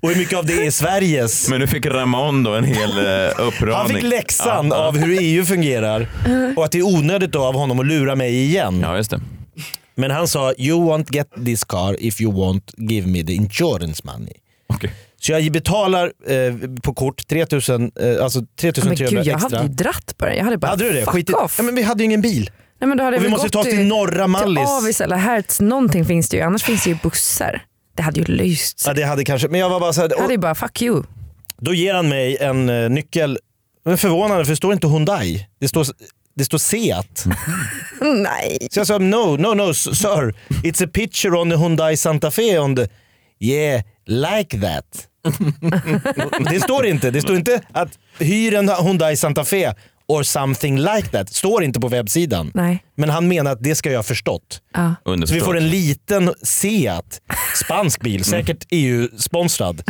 och hur mycket av det är Sveriges? Men nu fick Ramon då en hel uppradning. Han fick läxan Ja, ja. av hur EU fungerar och att det är onödigt då av honom att lura mig igen. Ja, just det. Men han sa you won't get this car if you won't give me the insurance money. Okej. Så jag betalar eh, på kort 3000, eh, alltså men 3300 gud, jag extra. hade ju dratt på den. Jag hade bara Hade du det? fuck Skit off. ja, men vi hade ju ingen bil. Nej, men då hade Och vi måste gått ta oss till norra Mallis. Till Avis eller Hertz, någonting finns det ju. Annars finns det ju bussar. Det hade ju löst sig. Ja, det hade kanske, men jag var bara så här, Jag hade och, ju bara fuck you. Då ger han mig en eh, nyckel. Men förvånande för det står inte Hyundai. Det står Det står Seat. Nej. Så jag sa no, no, no sir. It's a picture on the Hyundai Santa Fe on the... Yeah, like that. det står inte. Det står inte att hyr en Hyundai Santa Fe or something like that. Står inte på webbsidan. Nej. Men han menar att det ska jag ha förstått. Ja. Så vi får en liten Seat, spansk bil, säkert EU-sponsrad.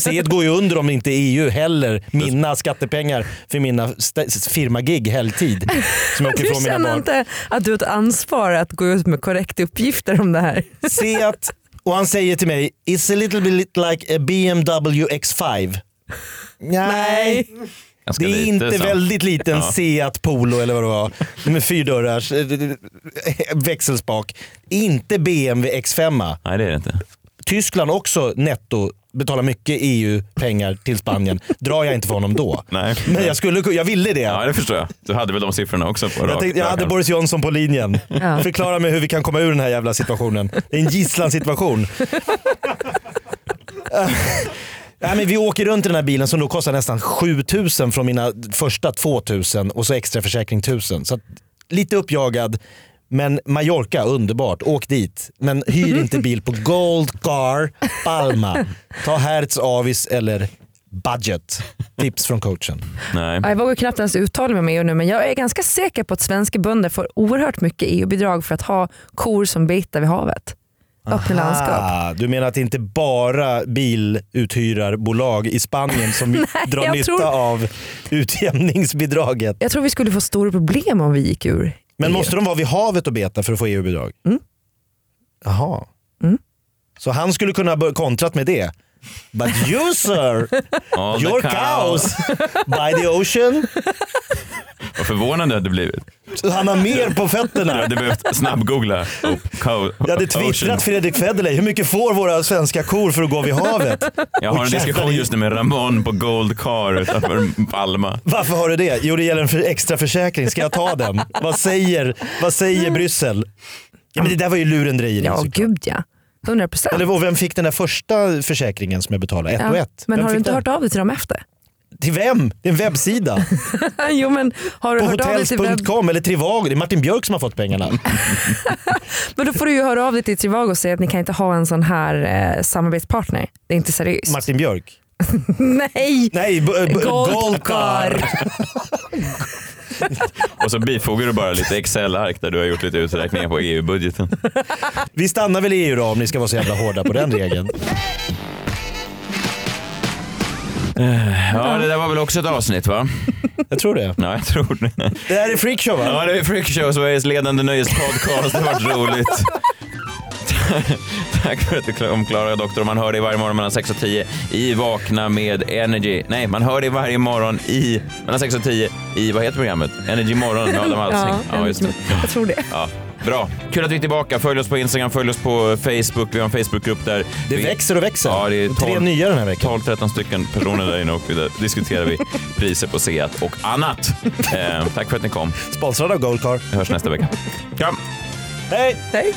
Seat går ju under om inte EU heller mina skattepengar för mina firmagig helgtid. Som jag åker Du mina känner barn. inte att du har ett ansvar att gå ut med korrekta uppgifter om det här? Seat och han säger till mig, it's a little bit like a BMW X5. Nej, Ganska det är lite, inte så. väldigt liten Ja. Seat Polo eller vad det var. Med fyrdörrars eh, växelspak. Inte BMW X5. Nej, det är det inte. Tyskland också netto betalar mycket EU-pengar till Spanien. Drar jag inte för honom då. Nej. Men jag, skulle, jag ville det. Ja, det förstår jag. Du hade väl de siffrorna också? På Jag, tänkte, jag hade. Boris Johnson på linjen. Ja. Förklara mig hur vi kan komma ur den här jävla situationen. Det är en gisslansituation. Nej, men vi åker runt i den här bilen som då kostar nästan 7000 från mina första 2000 och så extra försäkring 1000. Så att, lite uppjagad. Men Mallorca, underbart. Åk dit. Men hyr inte bil på Gold Car Palma. Ta Hertz, Avis eller Budget. Tips från coachen. Nej. Jag vågar knappt ens uttala mig med EU nu men jag är ganska säker på att svenska bönder får oerhört mycket EU-bidrag för att ha kor som betar vid havet. Öppna landskap. Du menar att det inte bara biluthyrarbolag i Spanien som drar jag nytta tror- av utjämningsbidraget? Jag tror vi skulle få stora problem om vi gick ur Men EU. måste de vara vid havet och beta för att få EU-bidrag? Mm. Jaha. Mm. Så han skulle kunna kontrat med det? But you sir, All your cows by the ocean. Vad förvånande det hade blivit. Han har mer på Du fötterna. hade behövt snabbgoogla co- Jag hade twittrat Fredrik Federley, hur mycket får våra svenska kor för att gå vid havet? Jag har en Och diskussion just nu med Ramon på Gold Car utanför Palma. Varför har du det? Jo det gäller en för extra försäkring. ska jag ta den? vad säger, vad säger Bryssel? Ja, men det där var ju lurendrejeri. Ja såklart. gud ja. 100 procent. Eller och vem fick den där första försäkringen som jag betalade? Ett och ett. Men Vem har du inte den? hört av dig till dem efter? Till vem? Det är en webbsida. jo men har du På hotels.com eller Trivago. Det är Martin Björk som har fått pengarna. Men då får du ju höra av dig till Trivago och säga att ni kan inte ha en sån här eh, samarbetspartner. Det är inte seriöst. Martin Björk. Nej! Nej, Goldcar. Och så bifogar du bara lite Excel-ark där du har gjort lite uträkningar på EU-budgeten. Vi stannar väl i EU då om ni ska vara så jävla hårda på den regeln. Ja, det där var väl också ett avsnitt va? Jag tror det. Ja, jag tror det. Det här är Freakshow va? Ja, det är Freakshow, Sveriges ledande nöjespodcast. Det har varit roligt. Tack för att du klar- omklarar doktor. Man hör det varje morgon mellan 6 och 10 i Vakna med Energy. Nej, man hör det varje morgon i mellan 6 och 10 i, vad heter programmet? Energy morgon med Adam Alsing. Ja, just det. Jag tror det. Ja, bra. Kul att vi är tillbaka. Följ oss på Instagram, följ oss på Facebook. Vi har en Facebookgrupp där. Det vi, växer och växer. Ja, det är Tre tolv- nya den här veckan. 12-13 stycken personer där inne och där diskuterar vi priser på Seat och annat. Eh, tack för att ni kom. Sponsrad av Goldcar. Vi hörs nästa vecka. Kram! Hej! Nej.